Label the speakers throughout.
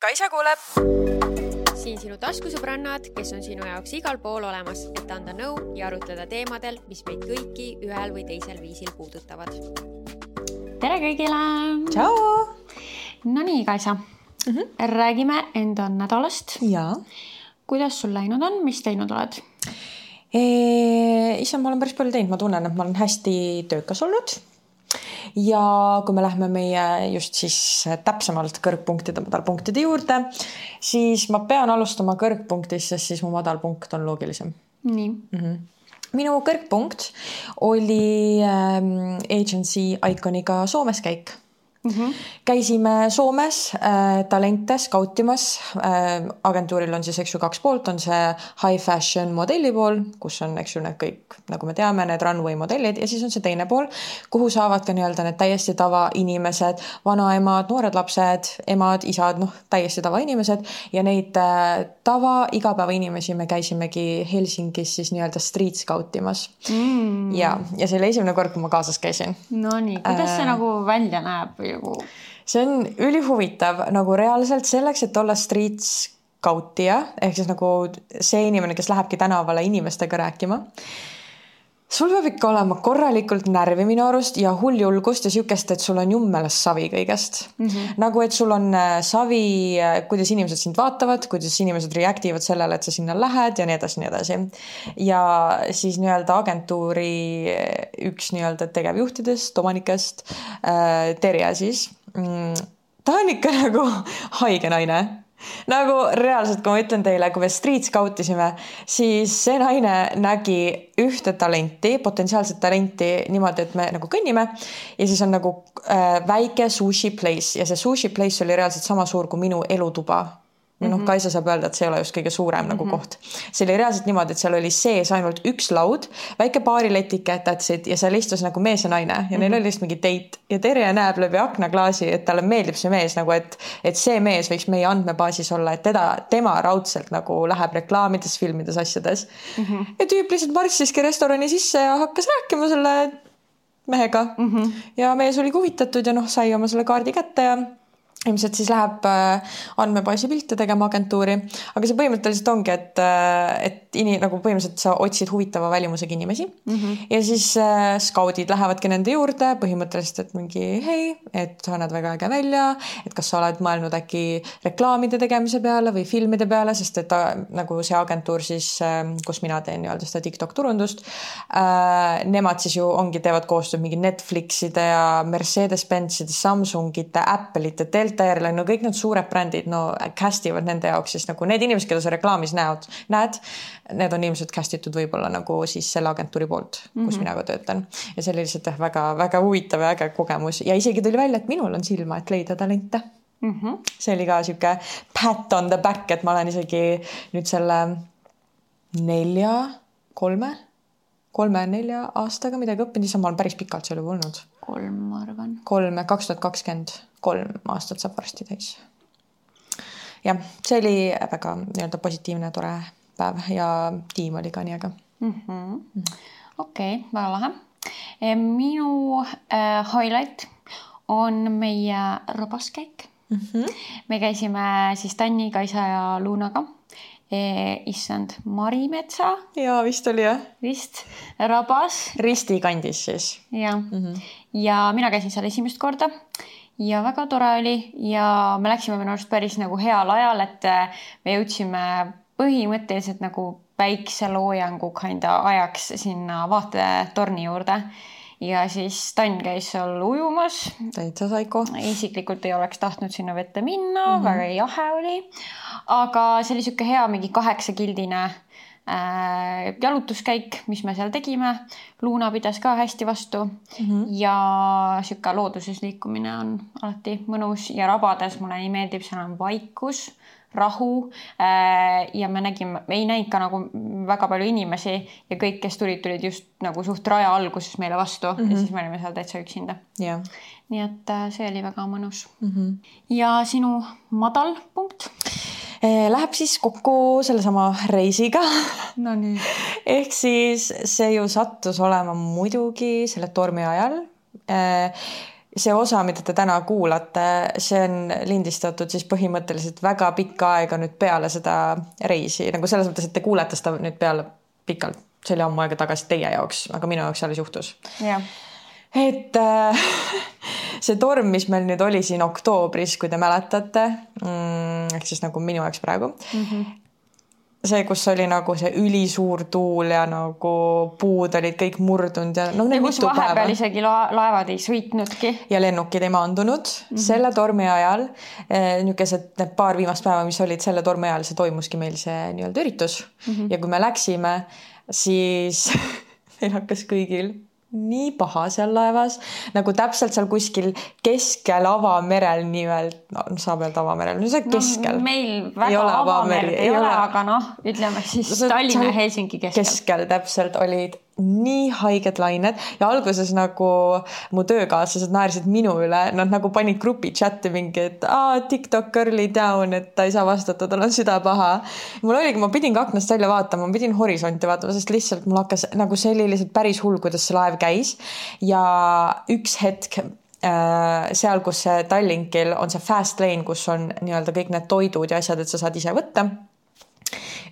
Speaker 1: Kaisa kuuleb.
Speaker 2: siin sinu taskusõbrannad, kes on sinu jaoks igal pool olemas, et anda nõu ja arutleda teemadel, mis meid kõiki ühel või teisel viisil puudutavad.
Speaker 3: tere kõigile.
Speaker 1: tšau.
Speaker 3: Nonii, Kaisa mm, -hmm. räägime enda nädalast.
Speaker 1: ja.
Speaker 3: kuidas sul läinud on, mis teinud oled?
Speaker 1: issand, ma olen päris palju teinud, ma tunnen, et ma olen hästi töökas olnud ja kui me lähme meie just siis täpsemalt kõrgpunktide, madalpunktide juurde, siis ma pean alustama kõrgpunktist, sest siis mu madalpunkt on loogilisem.
Speaker 3: nii
Speaker 1: mm. -hmm. minu kõrgpunkt oli ähm, agency Iconiga Soomes käik Mm -hmm. käisime Soomes äh, talente skautimas äh,. agentuuril on siis, eks ju, kaks poolt, on see high fashion modelli pool, kus on, eks ju, need kõik, nagu me teame, need runway modellid ja siis on see teine pool, kuhu saavad ka nii-öelda need täiesti tavainimesed, vanaemad, noored lapsed, emad, isad, noh, täiesti tavainimesed ja neid äh, tava igapäevainimesi me käisimegi Helsingis siis nii-öelda street skautimas mm.. ja, ja see oli esimene kord, kui ma kaasas käisin.
Speaker 3: Nonii, kuidas see äh, nagu välja näeb? Nagu.
Speaker 1: see on ülihuvitav nagu reaalselt selleks, et olla street scout'ija ehk siis nagu see inimene, kes lähebki tänavale inimestega rääkima sul peab ikka olema korralikult närvi minu arust ja hull julgust ja siukest, et sul on jummelas savi kõigest mm. -hmm. nagu, et sul on äh, savi, äh, kuidas inimesed sind vaatavad, kuidas inimesed react ivad sellele, et sa sinna lähed ja nii edasi, nii edasi. ja siis nii-öelda agentuuri äh, üks nii-öelda tegevjuhtidest, omanikest, Terje siis mm, ta on ikka nagu haige naine nagu reaalselt, kui ma ütlen teile, kui me street scout isime, siis see naine nägi ühte talenti, potentsiaalset talenti niimoodi, et me nagu kõnnime ja siis on nagu äh, väike sushi place ja see sushi place oli reaalselt sama suur kui minu elutuba noh, mhm. Kaisa saab öelda, et see ei ole just kõige suurem mm -hmm. nagu mhm. koht. see oli reaalselt niimoodi, et seal oli sees ainult üks laud, väike baariletike, that's it ja seal istus nagu mees ja naine ja mm -hmm. neil mhm. oli lihtsalt mingi date ja Terje näeb läbi aknaklaasi, et talle meeldib see mees nagu, et, et see mees võiks meie andmebaasis olla, et teda, tema raudselt nagu läheb reklaamides, filmides, asjades mm. -hmm. ja tüüp lihtsalt marssiski restorani sisse ja hakkas rääkima selle mehega mm. -hmm. ja mees oli huvitatud ja noh, sai oma selle kaardi kätte ja ilmselt siis läheb äh, andmebaasi pilte tegema agentuuri, aga see põhimõtteliselt ongi, et, äh, et ini-, nagu põhimõtteliselt sa otsid huvitava välimusega inimesi mm -hmm. ja siis äh, skaudid lähevadki nende juurde põhimõtteliselt, et mingi hei, et sa näed väga äge välja, et kas sa oled mõelnud äkki reklaamide tegemise peale või filmide peale, sest et ta, nagu see agentuur siis äh,, kus mina teen nii-öelda seda TikTok turundust äh,, nemad siis ju ongi, teevad koostööd mingi Netflixide ja Mercedes-Benzide, Samsungite, Apple'ite, Delta Delta no kõik need suured brändid, no cast ivad nende jaoks siis nagu need inimesed, keda sa reklaamis näod, näed, need on ilmselt cast itud võib-olla nagu siis selle agentuuri poolt, kus mm -hmm. mina ka töötan. ja see oli lihtsalt jah, väga-väga huvitav ja äge kogemus ja isegi tuli välja, et minul on silma, et leida talente mm. -hmm. see oli ka sihuke pat on the back, et ma olen isegi nüüd selle nelja, kolme kolme-nelja aastaga midagi õppinud, issand, ma olen päris pikalt seal juba olnud.
Speaker 3: kolm, ma arvan.
Speaker 1: kolm, kaks tuhat kakskümmend kolm aastat saab varsti täis. jah, see oli väga nii-öelda positiivne, tore päev ja tiim oli ka nii äge
Speaker 3: mm -hmm.. okei okay,, väga lahe. minu äh, highlight on meie rabaskäik mm. -hmm. me käisime siis Tanni, Kaisa ja Luunaga Eh, issand, Marimetsa.
Speaker 1: ja vist oli jah.
Speaker 3: vist, Rabas.
Speaker 1: Risti kandis siis.
Speaker 3: jah mm, -hmm. ja mina käisin seal esimest korda ja väga tore oli ja me läksime minu arust päris nagu heal ajal, et eh, me jõudsime põhimõtteliselt nagu päikseloojangu kinda ajaks sinna vaatetorni juurde ja siis Tann käis seal ujumas.
Speaker 1: täitsa saiko.
Speaker 3: isiklikult ei oleks tahtnud sinna vette minna mm, -hmm. väga jahe oli. aga see oli sihuke hea mingi kaheksakildine äh, jalutuskäik, mis me seal tegime. Luuna pidas ka hästi vastu mm -hmm. ja sihuke looduses liikumine on alati mõnus ja rabades mulle nii meeldib, seal on vaikus rahu äh, ja me nägime, me ei näinud ka nagu väga palju inimesi ja kõik, kes tulid, tulid just nagu suht raja alguses meile vastu mm -hmm. ja mhm. siis me olime seal täitsa üksinda
Speaker 1: yeah..
Speaker 3: nii et äh, see oli väga mõnus mm. -hmm. ja sinu madal punkt?
Speaker 1: Äh, läheb siis kokku sellesama reisiga.
Speaker 3: Nonii.
Speaker 1: ehk siis see ju sattus olema muidugi selle tormi ajal. See osa, mida te täna kuulate, see on lindistatud siis põhimõtteliselt väga pikka aega nüüd peale seda reisi, nagu selles mõttes, et te kuulete seda nüüd peale pikalt, see oli ammu aega tagasi teie jaoks, aga minu jaoks alles juhtus. Et äh, see torm, mis meil nüüd oli siin oktoobris, kui te mäletate mm,, ehk siis nagu minu jaoks praegu mm, -hmm see, kus oli nagu see ülisuur tuul ja nagu puud olid kõik murdunud ja no.
Speaker 3: ja kus vahepeal päeva. isegi laevad ei sõitnudki.
Speaker 1: ja lennukid ei maandunud mm -hmm. selle tormi ajal eh,. niisugused need paar viimast päeva, mis olid selle tormi ajal, see toimuski meil see nii-öelda üritus mm -hmm. ja kui me läksime, siis meil hakkas kõigil nii paha seal laevas, nagu täpselt seal kuskil keskel avamerel nimelt, no saab öelda avamerel, no see keskel
Speaker 3: no,. meil väga avamerd ei, ei ole, aga noh, ütleme siis Tallinna ja Helsingi keskel.
Speaker 1: keskel täpselt olid nii haiged lained ja alguses nagu mu töökaaslased naersid minu üle, nad nagu panid grupi chat'i mingi, et aa, TikTok girl'i down, et ta ei saa vastata, tal on süda paha. mul oligi, ma pidin ka aknast välja vaatama, ma pidin horisonti vaatama, sest lihtsalt mul hakkas nagu see oli lihtsalt päris hull, kuidas see laev käis ja üks hetk äh, seal, kus see Tallinkil on see fast lane, kus on nii-öelda kõik need toidud ja asjad, et sa saad ise võtta.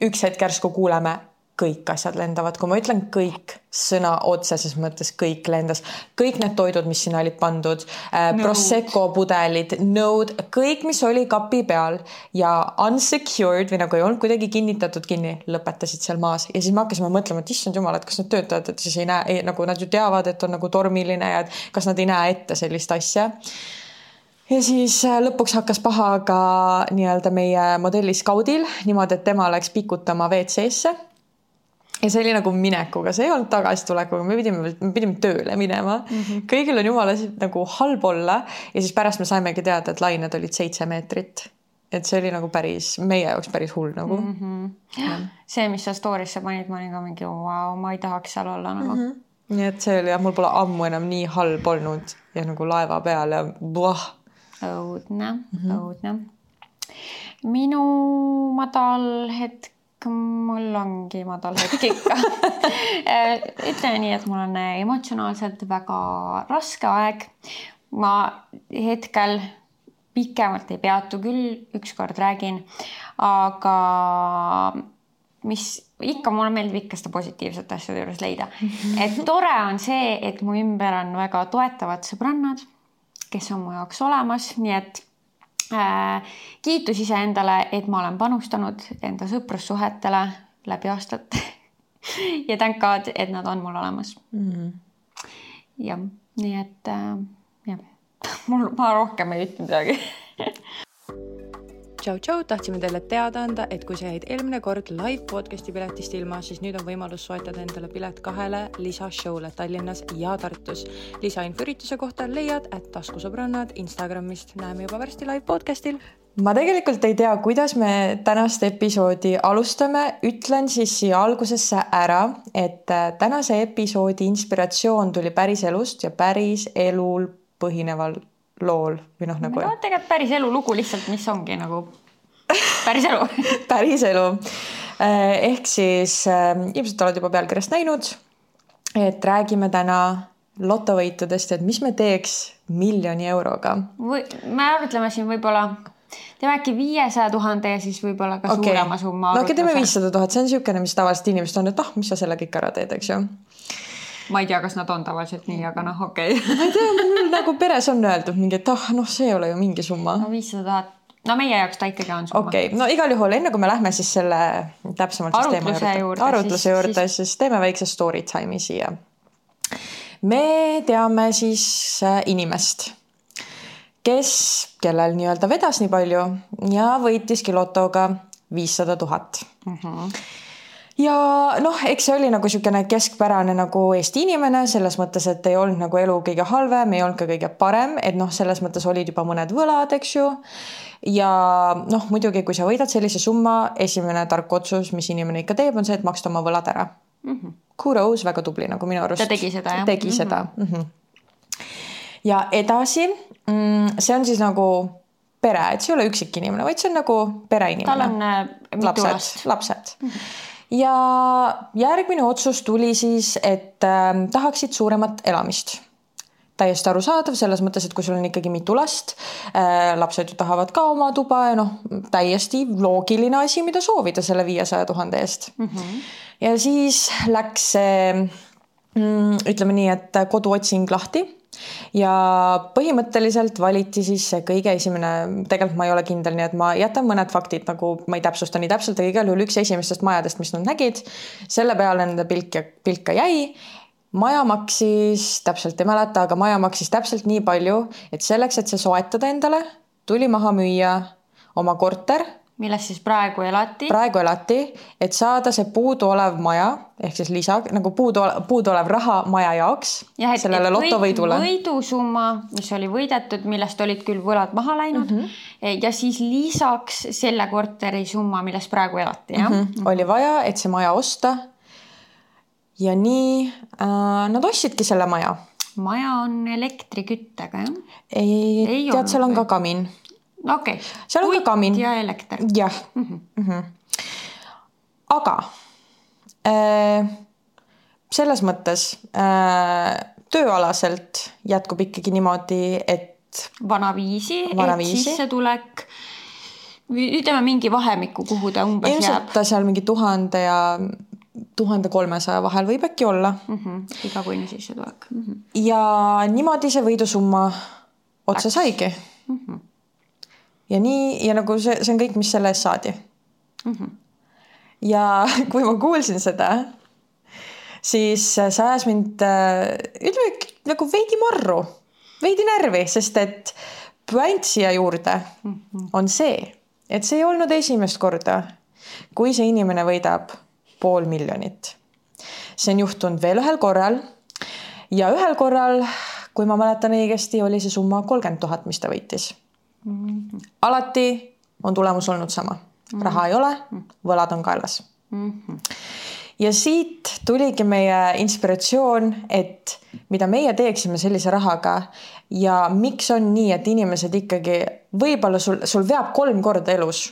Speaker 1: üks hetk järsku kuuleme kõik asjad lendavad, kui ma ütlen kõik, sõna otseses mõttes kõik lendas, kõik need toidud, mis sinna olid pandud äh,, Prosecco pudelid, nõud, kõik, mis oli kapi peal ja unsecured või nagu ei olnud kuidagi kinnitatud kinni, lõpetasid seal maas. Ja siis me hakkasime mõtlema, et issand jumal, et kas need töötajad, et siis ei näe, nagu nad ju teavad, et on nagu tormiline ja et kas nad ei näe ette sellist asja. Ja siis äh, lõpuks hakkas paha ka nii-öelda meie modelli skaudil niimoodi, et tema läks pikutama WC-sse ja see oli nagu minekuga, see ei olnud tagasitulekuga, me pidime, me pidime tööle minema mm. -hmm. kõigil on jumala nagu halb olla ja siis pärast me saimegi teada, et lained olid seitse meetrit. et see oli nagu päris, meie jaoks päris hull nagu mm.
Speaker 3: -hmm. see, mis sa story'sse panid, ma olin ka mingi vau wow,, ma ei tahaks seal olla nagu mm. -hmm.
Speaker 1: nii et see oli jah, mul pole ammu enam nii halb olnud ja nagu laeva peal ja voh.
Speaker 3: õudne mm, -hmm. õudne. minu madal hetk mul ongi madal hetk ikka ütleme nii, et mul on emotsionaalselt väga raske aeg. ma hetkel pikemalt ei peatu küll, ükskord räägin, aga mis ikka, mulle meeldib ikka seda positiivset asjade juures leida. et tore on see, et mu ümber on väga toetavad sõbrannad, kes on mu jaoks olemas, nii et Äh, kiitus iseendale, et ma olen panustanud enda sõprussuhetele läbi aastate ja thank God, et nad on mul olemas mm. -hmm. jah, nii et äh, jah, mul, ma rohkem ei ütle midagi
Speaker 1: tšau-tšau, tahtsime teile teada anda, et kui sa jäid eelmine kord live podcast'i piletist ilma, siis nüüd on võimalus soetada endale pilet kahele lisashow'le Tallinnas ja Tartus. lisainfo ürituse kohta leiad at taskusõbrannad Instagramist. näeme juba varsti live podcast'il ma tegelikult ei tea, kuidas me tänast episoodi alustame, ütlen siis siia algusesse ära, et äh, tänase episoodi inspiratsioon tuli päris elust ja päris elul põhineval lool või noh, nagu.
Speaker 3: no tegelikult päris elulugu lihtsalt, mis ongi nagu päris elu
Speaker 1: päris elu. Eh, ehk siis äh, ilmselt oled juba pealkirjast näinud, et räägime täna lotovõitudest, et mis me teeks miljoni euroga.
Speaker 3: või me arvutleme siin võib-olla teeme äkki viiesaja tuhande ja siis võib-olla ka okay. suurema summa.
Speaker 1: no okei okay,, teeme viissada tuhat, see on niisugune, mis tavaliselt inimesed on, et ah, mis sa selle kõik ära teed, eks ju
Speaker 3: ma ei tea, kas nad on tavaliselt nii, aga noh, okei
Speaker 1: okay. ma ei tea, mul nagu peres on öeldud mingi, et ah, noh, see ei ole ju mingi summa.
Speaker 3: no viissada tuhat, no meie jaoks ta ikkagi on summa.
Speaker 1: okei okay., no igal juhul enne kui me lähme siis selle täpsemalt
Speaker 3: arutluse juurde,
Speaker 1: arutluse juurde, siis, siis teeme väikse story time'i siia. me teame siis äh, inimest, kes, kellel nii-öelda vedas nii palju ja võitiski lotoga viissada tuhat mhm ja noh, eks see oli nagu niisugune keskpärane nagu Eesti inimene selles mõttes, et ei olnud nagu elu kõige halvem, ei olnud ka kõige parem, et noh, selles mõttes olid juba mõned võlad, eks ju. ja noh, muidugi, kui sa võidad sellise summa, esimene tark otsus, mis inimene ikka teeb, on see, et maksta oma võlad ära mm. -hmm. Kudos väga tubli nagu minu arust.
Speaker 3: ta tegi seda jah?
Speaker 1: tegi mm -hmm. seda mm. -hmm. ja edasi, mm, see on siis nagu pere, et see ei ole üksikini inimene, vaid see on nagu pereinimene.
Speaker 3: tal on äh, mitu
Speaker 1: lapsed,
Speaker 3: last.
Speaker 1: lapsed mm. -hmm ja järgmine otsus tuli siis, et äh, tahaksid suuremat elamist. täiesti arusaadav selles mõttes, et kui sul on ikkagi mitu last äh,, lapsed ju tahavad ka oma tuba ja noh, täiesti loogiline asi, mida soovida selle viiesaja tuhande eest mm. -hmm. ja siis läks see mm, ütleme nii, et koduotsing lahti ja põhimõtteliselt valiti siis see kõige esimene, tegelikult ma ei ole kindel, nii et ma jätan mõned faktid nagu ma ei täpsusta nii täpselt, aga igal juhul üks esimestest majadest, mis nad nägid, selle peale nende pilk ja pilk ka jäi. Maja maksis, täpselt ei mäleta, aga maja maksis täpselt nii palju, et selleks, et see soetada endale, tuli maha müüa oma korter
Speaker 3: milles siis praegu elati?
Speaker 1: praegu elati, et saada see puuduolev maja ehk siis lisa nagu puudu, puuduolev raha maja jaoks
Speaker 3: ja, et, sellele lotovõidule. võidusumma, mis oli võidetud, millest olid küll võlad maha läinud mm -hmm. ja siis lisaks selle korteri summa, milles praegu elati, jah mm?
Speaker 1: -hmm. oli vaja, et see maja osta. ja nii äh, nad ostsidki selle maja
Speaker 3: maja on elektriküttega, jah?
Speaker 1: ei, ei, tead, seal on või? ka kamin
Speaker 3: okei okay..
Speaker 1: seal on
Speaker 3: Puit
Speaker 1: ka kamin.
Speaker 3: ja elekter.
Speaker 1: jah mm. -hmm. Mm -hmm. aga äh, selles mõttes äh, tööalaselt jätkub ikkagi niimoodi, et.
Speaker 3: vanaviisi, et sissetulek ütleme mingi vahemikku, kuhu ta umbes
Speaker 1: ilmselt jääb. ta seal mingi tuhande ja tuhande kolmesaja vahel võib äkki olla
Speaker 3: mm. -hmm. igakuine sissetulek mm. -hmm.
Speaker 1: ja niimoodi see võidusumma otsa Läks. saigi mm. -hmm ja nii ja nagu see, see on kõik, mis selle eest saadi mm. -hmm. ja kui ma kuulsin seda, siis see ajas mind ütleme nagu veidi marru, veidi närvi, sest et puänt siia juurde mm -hmm. on see, et see ei olnud esimest korda, kui see inimene võidab pool miljonit. see on juhtunud veel ühel korral ja ühel korral, kui ma mäletan õigesti, oli see summa kolmkümmend tuhat, mis ta võitis. Alati on tulemus olnud sama, raha ei ole, võlad on kaelas ja siit tuligi meie inspiratsioon, et mida meie teeksime sellise rahaga ja miks on nii, et inimesed ikkagi võib-olla sul, sul veab kolm korda elus.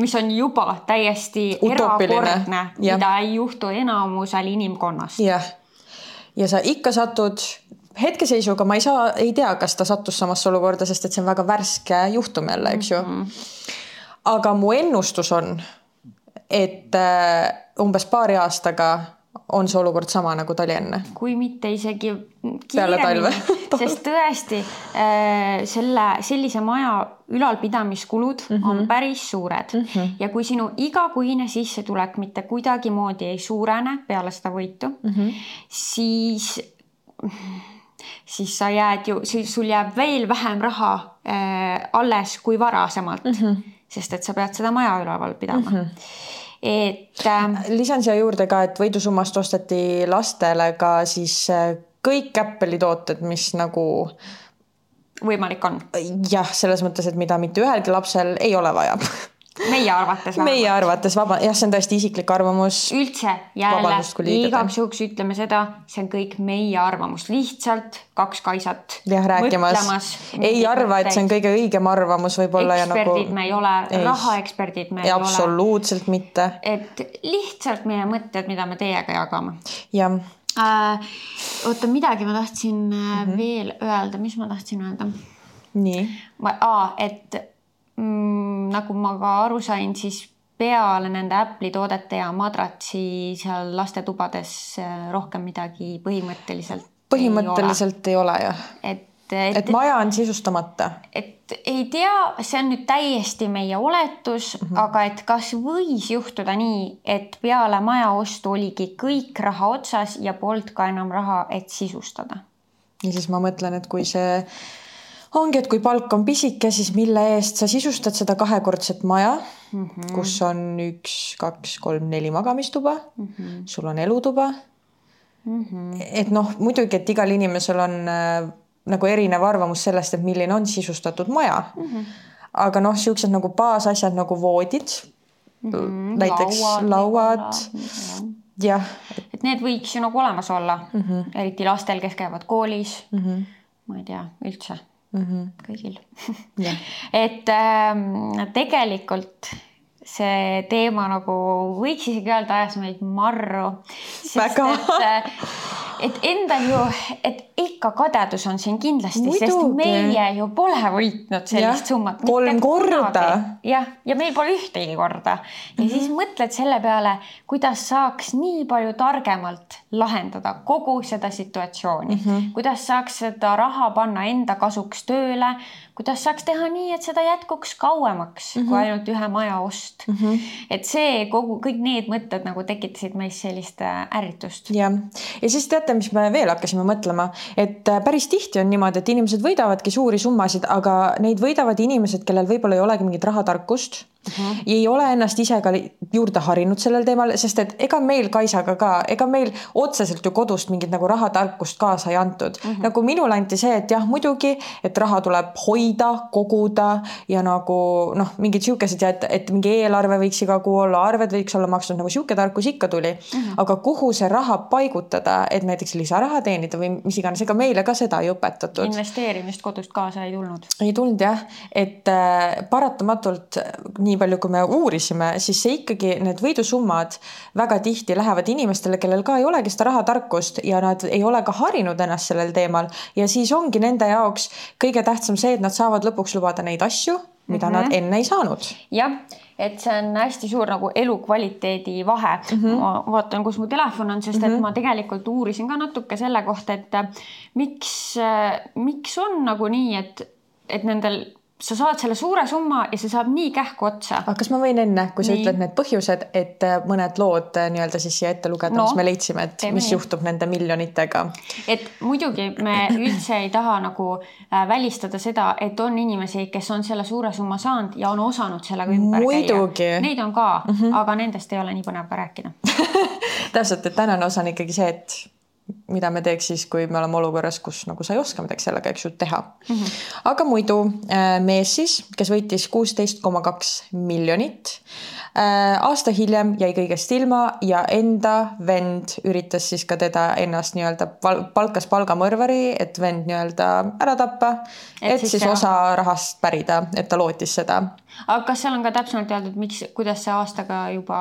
Speaker 3: Mis on juba täiesti erakordne, mida ei juhtu enamusel inimkonnast.
Speaker 1: jah, ja sa ikka satud hetkeseisuga ma ei saa, ei tea, kas ta sattus samasse olukorda, sest et see on väga värske juhtum jälle, eks ju mm. -hmm. aga mu ennustus on, et äh, umbes paari aastaga on see olukord sama, nagu ta oli enne.
Speaker 3: kui mitte isegi kiiremini, sest tõesti äh, selle, sellise maja ülalpidamiskulud mm -hmm. on päris suured mm -hmm. ja kui sinu igakuine sissetulek mitte kuidagimoodi ei suurene peale seda võitu mm, -hmm. siis siis sa jääd ju, sul jääb veel vähem raha äh, alles kui varasemalt mm. -hmm. sest et sa pead seda maja üleval pidama mm. -hmm
Speaker 1: et äh,. lisan siia juurde ka, et võidusummast osteti lastele ka siis äh, kõik Apple'i tooted, mis nagu
Speaker 3: võimalik on.
Speaker 1: jah, selles mõttes, et mida mitte ühelgi lapsel ei ole vaja
Speaker 3: meie arvates.
Speaker 1: meie arvates vaba, jah, see on tõesti isiklik arvamus.
Speaker 3: üldse jälle igaks juhuks ütleme seda, see on kõik meie arvamus, lihtsalt kaks kaisat.
Speaker 1: jah, rääkimas. ei arva, et see on kõige õigem arvamus võib-olla.
Speaker 3: eksperdid nagu... me ei ole, rahaeksperdid me ei,
Speaker 1: ei ole. absoluutselt mitte.
Speaker 3: et lihtsalt meie mõtted, mida me teiega jagame.
Speaker 1: jah
Speaker 3: äh,. oota, midagi ma tahtsin mm -hmm. veel öelda, mis ma tahtsin öelda?
Speaker 1: nii.
Speaker 3: aa, et mm, nagu ma ka aru sain, siis peale nende Apple'i toodete ja madratsi seal lastetubades äh, rohkem midagi põhimõtteliselt.
Speaker 1: põhimõtteliselt ei ole, ei ole jah.
Speaker 3: et,
Speaker 1: et, et maja on sisustamata.
Speaker 3: et ei tea, see on nüüd täiesti meie oletus mm, -hmm. aga et kas võis juhtuda nii, et peale maja ostu oligi kõik raha otsas ja polnud ka enam raha, et sisustada.
Speaker 1: ja siis ma mõtlen, et kui see ongi, et kui palk on pisike, siis mille eest sa sisustad seda kahekordset maja mm, -hmm. kus on üks, kaks, kolm, neli magamistuba mm, -hmm. sul on elutuba mm. -hmm. et noh, muidugi, et igal inimesel on äh, nagu erinev arvamus sellest, et milline on sisustatud maja mm. -hmm. aga noh, siuksed nagu baasasjad nagu voodid mm, -hmm. näiteks lauad, lauad jah.
Speaker 3: et need võiks ju nagu olemas olla mm, -hmm. eriti lastel, kes käivad koolis mm. -hmm. ma ei tea, üldse mm -hmm. kõigil yeah. et äh, tegelikult see teema nagu võiks isegi öelda, ajas meid marru.
Speaker 1: väga.
Speaker 3: Et endal ju, et ikka kadedus on siin kindlasti, sest meie ju pole võitnud sellist
Speaker 1: Jah,
Speaker 3: summat.
Speaker 1: kolm korda.
Speaker 3: jah, ja meil pole ühtegi korda. ja mm -hmm. siis mõtled selle peale, kuidas saaks nii palju targemalt lahendada kogu seda situatsiooni mm, -hmm. kuidas saaks seda raha panna enda kasuks tööle, kuidas saaks teha nii, et seda jätkuks kauemaks mm -hmm. kui ainult ühe maja ost mm. -hmm. et see kogu, kõik need mõtted nagu tekitasid meis sellist äh, ärritust.
Speaker 1: jah, ja siis teate, mis me veel hakkasime mõtlema, et äh, päris tihti on niimoodi, et inimesed võidavadki suuri summasid, aga neid võidavad inimesed, kellel võib-olla ei olegi mingit rahatarkust -huh. ja ei ole ennast ise ka juurde harinud sellel teemal, sest et ega meil Kaisaga ka, ega meil otseselt ju kodust mingit nagu rahatarkust kaasa ei antud uh. -huh. nagu minule anti see, et jah, muidugi, et raha tuleb hoida, koguda ja nagu noh, mingid siukesed ja et, et mingi eelarve võiks iga kuu olla, arved võiks olla makstud, nagu sihuke tarkus ikka tuli uh. -huh. aga kuhu see raha paigutada, et näiteks lisaraha teenida või mis iganes, ega meile ka seda ei õpetatud.
Speaker 3: investeerimist kodust kaasa ei tulnud.
Speaker 1: ei tulnud jah, et äh, paratamatult nii palju, kui me uurisime, siis see ikkagi need võidusummad väga tihti lähevad inimestele, kellel ka ei olegi seda rahatarkust ja nad ei ole ka harinud ennast sellel teemal ja siis ongi nende jaoks kõige tähtsam see, et nad saavad lõpuks lubada neid asju, mida mm -hmm. nad enne ei saanud.
Speaker 3: jah, et see on hästi suur nagu elukvaliteedi vahe mm. -hmm. ma vaatan, kus mu telefon on, sest mm -hmm. et
Speaker 1: Mhm.
Speaker 3: ma tegelikult uurisin ka natuke selle kohta, et miks, miks on nagu nii, et, et nendel sa saad selle suure summa ja see saab nii kähku otsa.
Speaker 1: aga kas ma võin enne, kui sa
Speaker 3: Nii.
Speaker 1: ütled need põhjused, et äh, mõned lood äh, nii-öelda siis siia ette lugeda
Speaker 3: No,
Speaker 1: mis me leidsime, et mis
Speaker 3: nii.
Speaker 1: juhtub nende miljonitega?
Speaker 3: et muidugi me üldse ei taha nagu äh, välistada seda, et on inimesi, kes on selle suure summa saanud ja on osanud sellega ümber
Speaker 1: Muidugi.
Speaker 3: käia. Neid on ka mm, -hmm. aga nendest ei ole nii põnev ka rääkida.
Speaker 1: täpselt, et tänane osa on ikkagi see, et mida me teeks siis, kui me oleme olukorras, kus nagu sa ei oska midagi sellega, eks ju, teha mm. -hmm. aga muidu äh, mees siis, kes võitis kuusteist koma kaks miljonit äh,. aasta hiljem jäi kõigest ilma ja enda vend üritas siis ka teda ennast nii-öelda pal palkas palgamõrvari, et vend nii-öelda ära tappa,
Speaker 3: Et siis
Speaker 1: siis
Speaker 3: see-
Speaker 1: osa rahast pärida, et ta lootis seda
Speaker 3: aga kas seal on ka täpsemalt öeldud, miks, kuidas see aastaga juba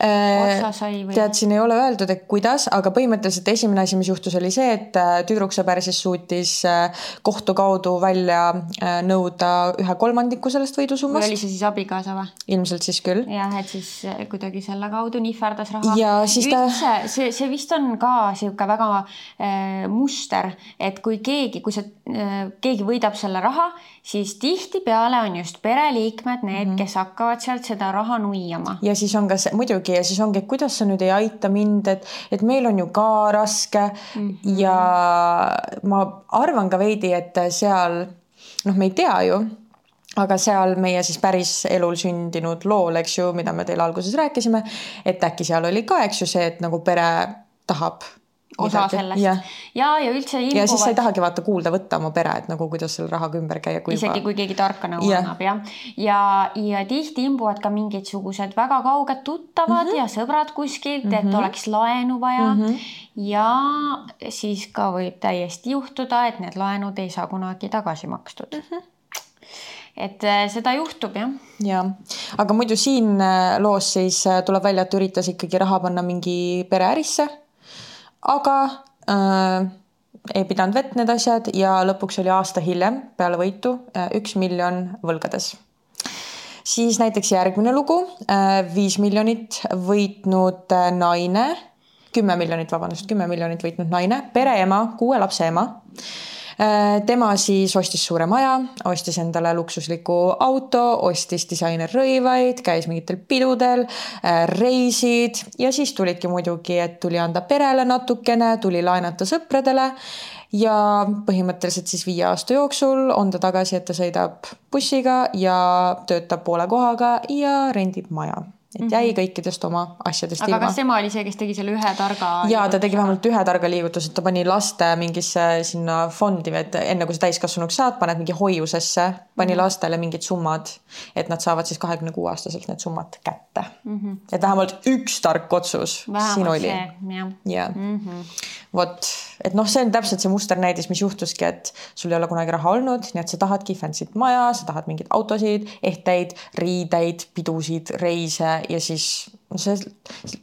Speaker 3: või?
Speaker 1: tead, siin ei ole öeldud, et kuidas, aga põhimõtteliselt esimene asi, mis juhtus, oli see, et äh, tüdruksõber siis suutis äh, kohtu kaudu välja äh, nõuda ühe kolmandiku sellest
Speaker 3: või oli
Speaker 1: võidusummast.
Speaker 3: see siis abikaasa või?
Speaker 1: ilmselt siis küll.
Speaker 3: jah, et siis kuidagi selle kaudu nihverdas raha.
Speaker 1: Ja siis ta-
Speaker 3: üldse see, see vist on ka sihuke väga äh, muster, et kui keegi, kui see äh, keegi võidab selle raha, siis tihtipeale on just pereliikmed need mm, -hmm. kes hakkavad sealt seda raha nuiama.
Speaker 1: ja siis on ka see muidugi ja siis ongi, et kuidas sa nüüd ei aita mind, et, et meil on ju ka raske mm -hmm. ja ma arvan ka veidi, et seal noh, me ei tea ju aga seal meie siis päris elul sündinud lool, eks ju, mida me teile alguses rääkisime, et äkki seal oli ka, eks ju, see, et nagu pere tahab
Speaker 3: osa
Speaker 1: midagi.
Speaker 3: sellest
Speaker 1: jah,
Speaker 3: ja, ja üldse
Speaker 1: ja siis sa ei tahagi vaata kuulda võtta oma pere, et nagu kuidas selle rahaga ümber käia,
Speaker 3: isegi kui keegi tarka nõu
Speaker 1: Jah.
Speaker 3: annab jah. ja, ja tihti imbuvad ka mingisugused väga kauged tuttavad mm
Speaker 1: Mhm.
Speaker 3: -hmm. ja sõbrad kuskilt mm, -hmm. et oleks laenu vaja mm. -hmm. ja siis ka võib täiesti juhtuda, et need laenud ei saa kunagi tagasi makstud mm.
Speaker 1: Mhm.
Speaker 3: -hmm. et äh, seda juhtub jah.
Speaker 1: ja, aga muidu siin äh, loos siis äh, tuleb välja, et üritas ikkagi raha panna mingi pereärisse. Aga äh, ei pidanud vett need asjad ja lõpuks oli aasta hiljem peale võitu äh, üks miljon võlgades. siis näiteks järgmine lugu, viis miljonit võitnud äh, naine, kümme miljonit, vabandust, kümme miljonit võitnud naine, pereema, kuue lapse ema Äh, tema siis ostis suure maja, ostis endale luksusliku auto, ostis disainerrõivaid, käis mingitel pidudel, reisid ja siis tulidki muidugi, et tuli anda perele natukene, tuli laenata sõpradele ja põhimõtteliselt siis viie aasta jooksul on ta tagasi, et ta sõidab bussiga ja töötab poole kohaga ja rendib maja. Et jäi kõikidest oma asjadest
Speaker 3: Mhm. aga
Speaker 1: ilma
Speaker 3: kas tema oli see, kes tegi selle ühe targa?
Speaker 1: ja ta tegi vähemalt ühe targa liigutuse, et ta pani laste mingisse sinna fondi, et enne kui sa täiskasvanuks saad, paned mingi hoiusesse, pani lastele mingid summad, et nad saavad siis kahekümne kuue aastaselt need summad kätte mm. -hmm. et vähemalt üks tark otsus siin
Speaker 3: vähemalt
Speaker 1: oli.
Speaker 3: see, jah. Mm -hmm.
Speaker 1: vot, et noh, see on täpselt see musternäidis, mis juhtuski, et sul ei ole kunagi raha olnud, nii et sa tahadki fancy't maja, sa tahad mingeid autosid, ehteid, riideid, pidusid, reise ja siis see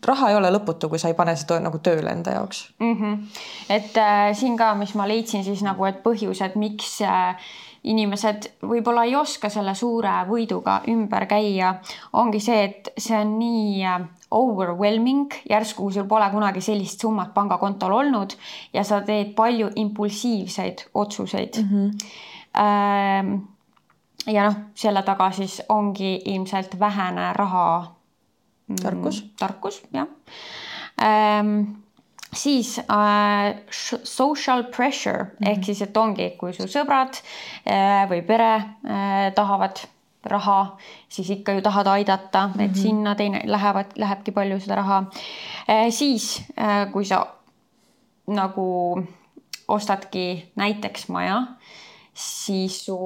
Speaker 1: raha ei ole lõputu, kui sa ei pane seda nagu tööle enda jaoks
Speaker 3: mm. -hmm. et äh, siin ka, mis ma leidsin siis nagu, et põhjused, miks äh, inimesed võib-olla ei oska selle suure võiduga ümber käia, ongi see, et see on nii äh, overwhelming, järsku sul pole kunagi sellist summat pangakontol olnud ja sa teed palju impulsiivseid otsuseid mm. -hmm. ja noh, selle taga siis ongi ilmselt vähene raha
Speaker 1: mm, tarkus,
Speaker 3: tarkus jah ähm, siis äh, social pressure mm -hmm. ehk siis, et ongi, kui su sõbrad äh, või pere äh, tahavad raha, siis ikka ju tahad aidata mm, -hmm. et sinna teine lähevad, lähebki palju seda raha äh,. siis äh, kui sa nagu ostadki näiteks maja, siis su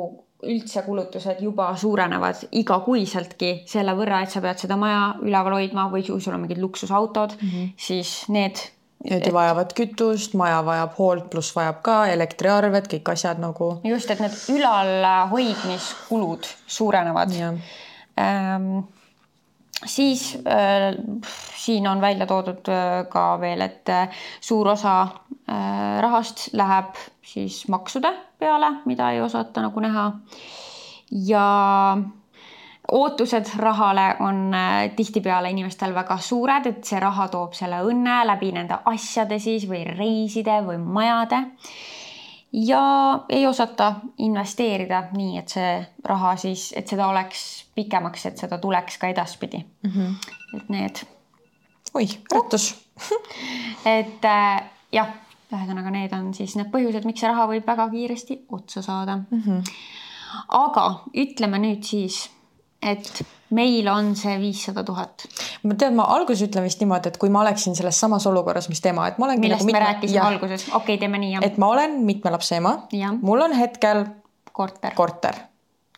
Speaker 3: üldse kulutused juba suurenevad igakuiseltki selle võrra, et sa pead seda maja üleval hoidma või kui sul on mingid luksusautod mm, -hmm. siis need
Speaker 1: Need et... vajavad kütust, maja vajab hoolt, pluss vajab ka elektriarved, kõik asjad nagu.
Speaker 3: just, et need ülalhoidmiskulud suurenevad. Ähm, siis äh, siin on välja toodud äh, ka veel, et äh, suur osa äh, rahast läheb siis maksude peale, mida ei osata nagu näha. ja ootused rahale on äh, tihtipeale inimestel väga suured, et see raha toob selle õnne läbi nende asjade siis või reiside või majade. ja ei osata investeerida nii, et see raha siis, et seda oleks pikemaks, et seda tuleks ka edaspidi mm. -hmm. et need.
Speaker 1: oih, äratus
Speaker 3: et äh, jah, ühesõnaga, need on siis need põhjused, miks see raha võib väga kiiresti otsa saada mm. -hmm. aga ütleme nüüd siis et meil on see viissada tuhat.
Speaker 1: ma tean, ma alguses ütlen vist niimoodi, et kui ma oleksin selles samas olukorras, mis tema, et ma olen.
Speaker 3: millest nagu mitme... me rääkisime ja, alguses, okei okay,, teeme nii.
Speaker 1: et ma olen mitme lapse ema, mul on hetkel
Speaker 3: korter,
Speaker 1: korter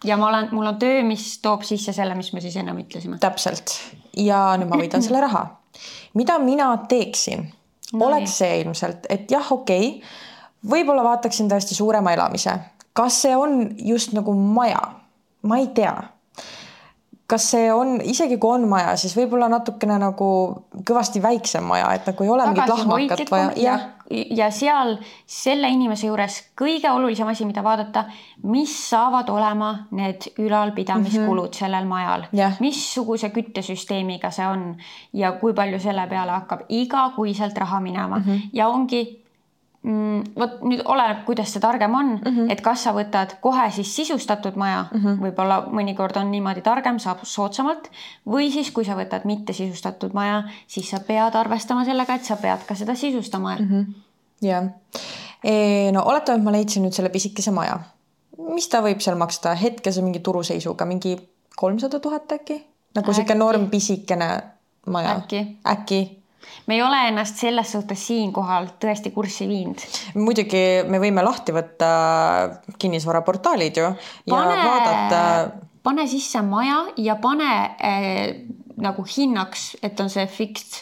Speaker 3: ja ma olen, mul on töö, mis toob sisse selle, mis me siis ennem ütlesime.
Speaker 1: täpselt ja nüüd ma võidan selle raha. mida mina teeksin no,, oleks see ilmselt, et jah, okei. Okay,, võib-olla vaataksin tõesti suurema elamise, kas see on just nagu maja, ma ei tea kas see on, isegi kui on maja, siis võib-olla natukene nagu kõvasti väiksem maja, et nagu ei ole mingit lahmakat vaja.
Speaker 3: ja, ja seal selle inimese juures kõige olulisem asi, mida vaadata, mis saavad olema need ülalpidamiskulud mm -hmm. sellel majal
Speaker 1: yeah.,
Speaker 3: missuguse küttesüsteemiga see on ja kui palju selle peale hakkab igakuiselt raha minema mm -hmm. ja ongi vot nüüd oleneb, kuidas see targem on mm, -hmm. et kas sa võtad kohe siis sisustatud maja mm -hmm., võib-olla mõnikord on niimoodi targem, saab soodsamalt, või siis, kui sa võtad mitte sisustatud maja, siis sa pead arvestama sellega, et sa pead ka seda sisustama mm.
Speaker 1: -hmm. jah, e, no oletame, et ma leidsin nüüd selle pisikese maja, mis ta võib seal maksta hetkese mingi turuseisuga, mingi kolmsada tuhat äkki, nagu sihuke norm pisikene maja.
Speaker 3: äkki,
Speaker 1: äkki
Speaker 3: me ei ole ennast selles suhtes siinkohal tõesti kurssi viinud.
Speaker 1: muidugi me võime lahti võtta kinnisvaraportaalid ju pane, ja vaadata.
Speaker 3: pane sisse maja ja pane äh, nagu hinnaks, et on see fixed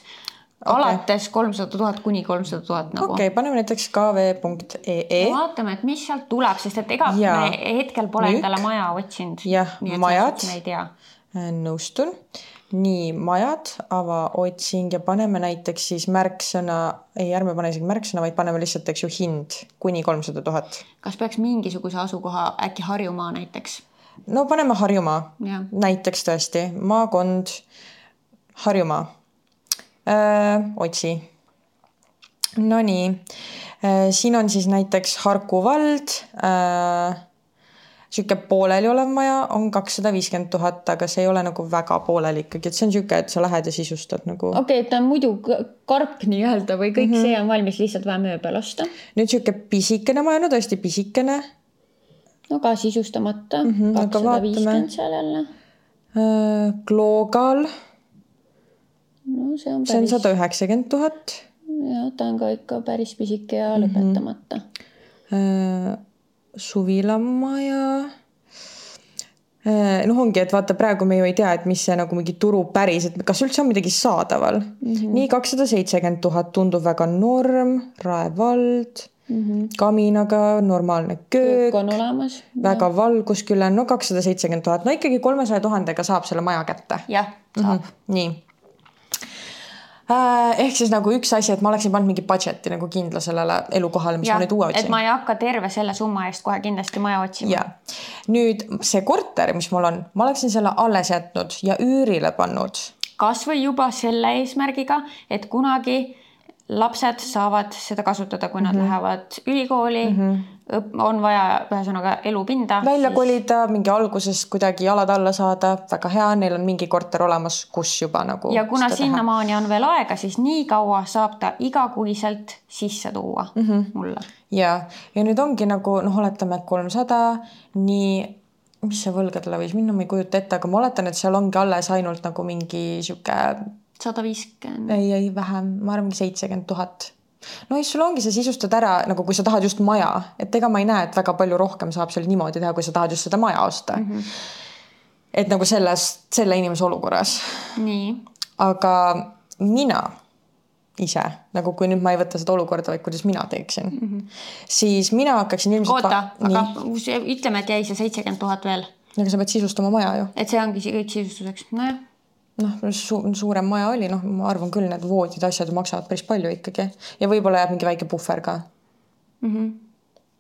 Speaker 3: okay. alates kolmsada tuhat kuni kolmsada tuhat nagu.
Speaker 1: okei okay,, paneme näiteks kv.ee.
Speaker 3: vaatame, et mis sealt tuleb, sest et ega ja. me hetkel pole Nüüd. endale maja otsinud.
Speaker 1: jah, majad.
Speaker 3: me ei tea.
Speaker 1: nõustun nii, majad, ava otsing ja paneme näiteks siis märksõna, ei, ärme pane isegi märksõna, vaid paneme lihtsalt, eks ju, hind kuni kolmsada tuhat.
Speaker 3: kas peaks mingisuguse asukoha, äkki Harjumaa näiteks?
Speaker 1: no paneme Harjumaa, näiteks tõesti, maakond Harjumaa. otsi. Nonii, siin on siis näiteks Harku vald sihuke pooleliolev maja on kakssada viiskümmend tuhat, aga see ei ole nagu väga pooleli ikkagi, et see on sihuke, et sa lähed ja sisustad nagu.
Speaker 3: okei okay,, et ta on muidu karp nii-öelda või kõik mm -hmm. see on valmis lihtsalt vaja mööbel osta.
Speaker 1: nüüd sihuke pisikene maja, no tõesti pisikene.
Speaker 3: no ka sisustamata mm. kakssada viiskümmend seal jälle
Speaker 1: uh,. Gloogal.
Speaker 3: no see on
Speaker 1: päris. see on sada üheksakümmend tuhat.
Speaker 3: jah, ta on ka ikka päris pisike ja mm -hmm.
Speaker 1: Suvilamaja. Äh, noh, ongi, et vaata, praegu me ju ei tea, et mis see nagu mingi turu päris, et kas üldse on midagi saadaval mm. -hmm. nii kakssada seitsekümmend tuhat tundub väga norm, Rae vald mm. -hmm. kaminaga, normaalne köök,
Speaker 3: on olemas.
Speaker 1: väga valgus küll on, no kakssada seitsekümmend tuhat, no ikkagi kolmesaja tuhandega saab selle maja kätte.
Speaker 3: jah, saab.
Speaker 1: nii. Ehk siis nagu üks asi, et ma oleksin pannud mingi budget'i nagu kindla sellele elukohale, mis
Speaker 3: jah
Speaker 1: ma nüüd uue
Speaker 3: et
Speaker 1: otsin
Speaker 3: ma. ei hakka terve selle summa eest kohe kindlasti maja otsima.
Speaker 1: ja nüüd see korter, mis mul on, ma oleksin selle alles jätnud ja üürile pannud.
Speaker 3: kasvõi juba selle eesmärgiga, et kunagi lapsed saavad seda kasutada, kui nad mm -hmm. lähevad ülikooli mm, -hmm. On vaja ühesõnaga elupinda.
Speaker 1: välja kolida, mingi alguses kuidagi jalad alla saada, väga hea, neil on mingi korter olemas, kus juba nagu.
Speaker 3: ja kuna sinnamaani on veel aega, siis nii kaua saab ta igakuiselt sisse tuua mm. -hmm. mulle.
Speaker 1: ja, ja nüüd ongi nagu noh, oletame kolmsada, nii, mis see võlgadele võis minna, ma ei kujuta ette, aga ma oletan, et seal ongi alles ainult nagu mingi sihuke,
Speaker 3: sada viiskümmend.
Speaker 1: ei, ei vähem, ma arvan, seitsekümmend tuhat no siis sul ongi see sisustada ära nagu, kui sa tahad just maja, et ega ma ei näe, et väga palju rohkem saab seal niimoodi teha, kui sa tahad just seda maja osta mm. -hmm. et nagu selles, selle inimese olukorras,
Speaker 3: nii,
Speaker 1: aga mina ise nagu, kui nüüd ma ei võta seda olukorda, vaid kuidas mina teeksin mm, -hmm. siis mina hakkaksin ilmselt.
Speaker 3: oota, aga ütleme, et jäi see seitsekümmend tuhat veel,
Speaker 1: aga sa pead sisustama maja ju
Speaker 3: et see ongi kõik sisustuseks, nojah
Speaker 1: noh su, suurem maja oli, noh, ma arvan küll, need voodid, asjad maksavad päris palju ikkagi ja võib-olla jääb mingi väike puhver ka.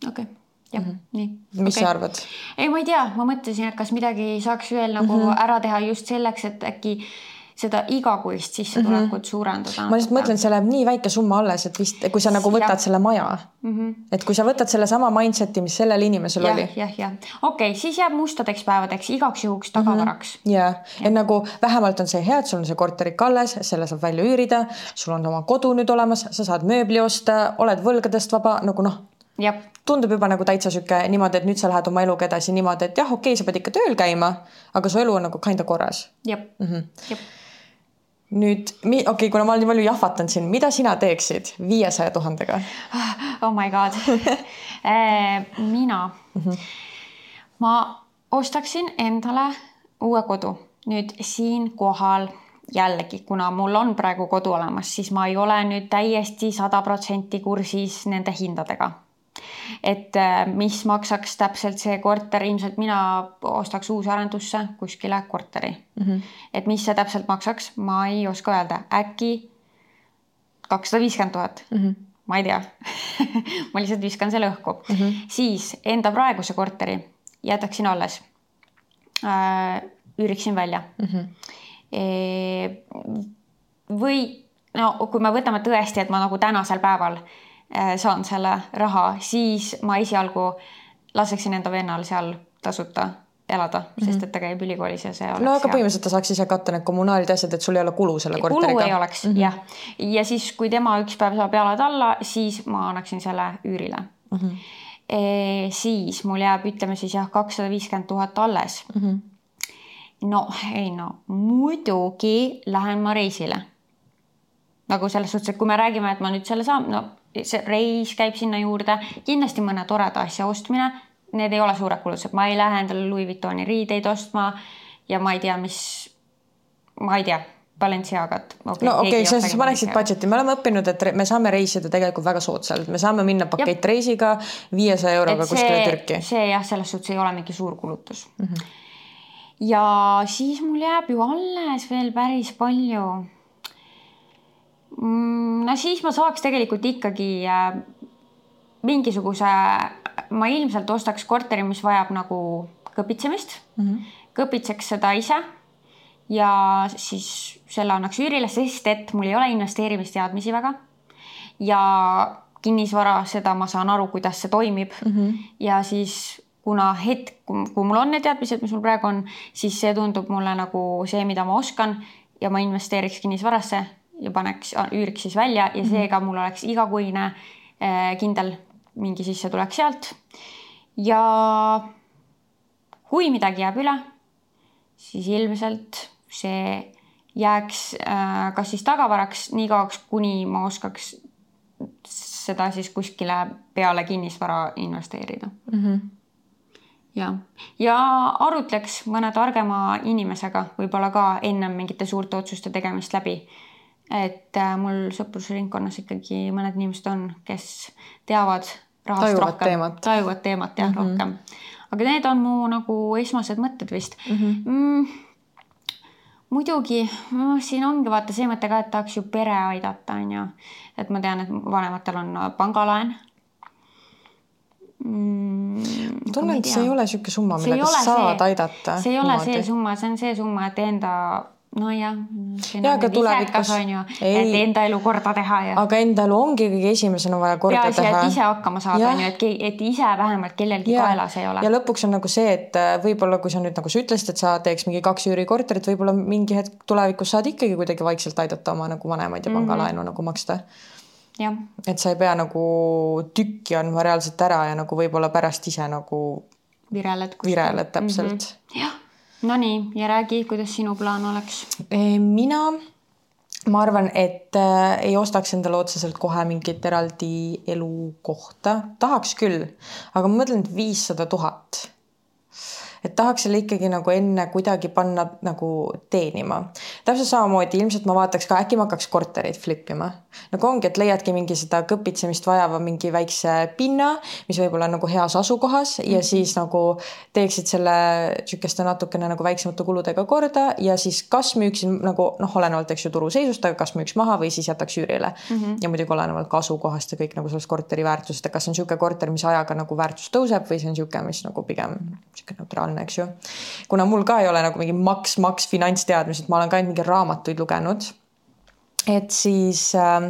Speaker 3: okei okay., jah -hmm. nii.
Speaker 1: mis okay. sa arvad?
Speaker 3: ei, ma ei tea, ma mõtlesin, et kas midagi saaks veel nagu mm -hmm. ära teha just selleks, et äkki seda igakuist sissetulekut mm -hmm. suurendada.
Speaker 1: ma lihtsalt mõtlen, see läheb nii väike summa alles, et vist, kui sa nagu võtad
Speaker 3: Jah.
Speaker 1: selle maja mm, -hmm. et kui sa võtad sellesama mindset'i, mis sellel inimesel
Speaker 3: jah
Speaker 1: oli,
Speaker 3: jah, jah, okei okay,, siis jääb mustadeks päevadeks igaks juhuks tagavaraks mm.
Speaker 1: ja, et nagu vähemalt on see hea, et sul on see korter ikka alles, selle saab välja üürida, sul on oma kodu nüüd olemas, sa saad mööbli osta, oled võlgadest vaba, nagu noh,
Speaker 3: -hmm. jah,
Speaker 1: tundub juba nagu täitsa sihuke niimoodi, et nüüd sa lähed oma eluga edasi niimoodi, et jah, okei okay,, sa pead ikka tööl käima, aga su elu on nagu kinda korras
Speaker 3: jah
Speaker 1: Mhm.
Speaker 3: -hmm., jah.
Speaker 1: nüüd, okei okay,, kuna ma olen nii palju jahvatanud siin, mida sina teeksid viiesaja tuhandega?
Speaker 3: oh my god mina mm, -hmm. ma ostaksin endale uue kodu nüüd siinkohal jällegi, kuna mul on praegu kodu olemas, siis ma ei ole nüüd täiesti sada protsenti kursis nende hindadega. Et äh, mis maksaks täpselt see korter, ilmselt mina ostaks uusarendusse kuskile korteri mm. -hmm. et mis see täpselt maksaks, ma ei oska öelda, äkki kakssada viiskümmend tuhat ma ei tea ma lihtsalt viskan selle õhku mm. -hmm. siis enda praeguse korteri jätaksin alles äh,. üüriksin välja mm. -hmm. Või no kui me võtame tõesti, et ma nagu tänasel päeval saan selle raha, siis ma esialgu laseksin enda vennal seal tasuta elada mm, -hmm. sest et ta käib ülikoolis ja see oleks
Speaker 1: no aga põhimõtteliselt ta saaks ise katta need kommunaalid ja asjad, et sul ei ole kulu selle
Speaker 3: kulu
Speaker 1: korteriga.
Speaker 3: ei oleks mm -hmm. jah, ja siis, kui tema üks päev saab jalad alla, siis ma annaksin selle üürile mm. -hmm. E, siis mul jääb, ütleme siis jah, kakssada viiskümmend tuhat alles mm. -hmm. no ei no muidugi lähen ma reisile. nagu selles suhtes, et kui me räägime, et ma nüüd selle saan, no see reis käib sinna juurde, kindlasti mõne toreda asja ostmine, need ei ole suured kulutused, ma ei lähe endale Louis Vuittoni riideid ostma ja ma ei tea, mis, ma ei tea, Balenciagat okay,.
Speaker 1: no okei okay,, selles suhtes paneksid budget'i, me oleme õppinud, et me saame reisida tegelikult väga soodsalt, me saame minna pakettreisiga viiesaja euroga kuskile Türki.
Speaker 3: see jah, selles suhtes ei ole mingi suur kulutus mm. -hmm. ja siis mul jääb ju alles veel päris palju. No siis ma saaks tegelikult ikkagi äh, mingisuguse, ma ilmselt ostaks korteri, mis vajab nagu kõpitsemist mm, -hmm. kõpitseks seda ise ja siis selle annaks üürile, sest et mul ei ole investeerimisteadmisi väga ja kinnisvara, seda ma saan aru, kuidas see toimib mm. -hmm. ja siis kuna hetk, kui mul on need teadmised, mis mul praegu on, siis see tundub mulle nagu see, mida ma oskan ja ma investeeriks kinnisvarasse ja paneks, üüriks siis välja ja seega mul oleks igakuine eh, kindel mingi sissetulek sealt. ja kui midagi jääb üle, siis ilmselt see jääks äh, kas siis tagavaraks nii kauaks, kuni ma oskaks seda siis kuskile peale kinnisvara investeerida mm. -hmm. ja, ja arutleks mõne targema inimesega võib-olla ka ennem mingite suurte otsuste tegemist läbi. Et äh, mul sõprusringkonnas ikkagi mõned inimesed on, kes teavad rahast
Speaker 1: Tajuvad
Speaker 3: rohkem,
Speaker 1: teemat.
Speaker 3: tajuvad teemat jah mm -hmm. rohkem. aga need on mu nagu esmased mõtted vist
Speaker 1: mm. -hmm.
Speaker 3: mm, muidugi no, siin ongi vaata see mõte ka, et tahaks ju pere aidata, onju. et ma tean, et vanematel on pangalaen mm,.
Speaker 1: tunnen, et see ei ole niisugune summa, millega
Speaker 3: ole
Speaker 1: sa saad
Speaker 3: see-
Speaker 1: aidata.
Speaker 3: see ei ole see summa, see on see summa, et enda, nojah.
Speaker 1: Jaa, aga tulevikus-
Speaker 3: et enda elu korda teha ja
Speaker 1: aga enda elu ongi kõige esimesena vaja korda
Speaker 3: peaasi,
Speaker 1: teha.
Speaker 3: ise hakkama saada, on ju, et, et ise vähemalt kellelgi
Speaker 1: ja,
Speaker 3: kaelas ei ole
Speaker 1: ja. lõpuks on nagu see, et äh, võib-olla kui sa nüüd nagu sa ütlesid, et sa teeks mingi kaks üürikorterit, võib-olla mingi hetk tulevikus saad ikkagi kuidagi vaikselt aidata oma nagu vanemaid ja pangalaenu mm -hmm. nagu maksta. et sa ei pea nagu tükki andma reaalselt ära ja nagu võib-olla pärast ise nagu
Speaker 3: vireled.
Speaker 1: vireled täpselt mm. -hmm.
Speaker 3: jah, Nonii ja räägi, kuidas sinu plaan oleks?
Speaker 1: mina, ma arvan, et äh, ei ostaks endale otseselt kohe mingit eraldi elukohta, tahaks küll, aga ma mõtlen, et viissada tuhat et tahaks selle ikkagi nagu enne kuidagi panna nagu teenima. täpselt samamoodi ilmselt ma vaataks ka, äkki ma hakkaks korterit flip ima. Nagu ongi, et leiadki mingi seda kõpitsemist vajava mingi väikse pinna, mis võib-olla on nagu heas asukohas ja siis nagu teeksid selle sihukeste natukene nagu väiksemate kuludega korda ja siis kas müüksin nagu noh, olenevalt eks ju turuseisust, aga kas müüks maha või siis jätaks üürile mm. -hmm. ja muidugi olenevalt ka asukohast ja kõik nagu sellest korteri väärtusest, et kas on niisugune korter, mis ajaga nagu väärtus tõuseb või see on niisugune, mis nagu pigem niisugune neutraalne, eks ju. kuna mul ka ei ole nagu mingi maks, maks finantsteadmised, ma olen ka ainult mingeid raamatuid lugenud. Et siis äh,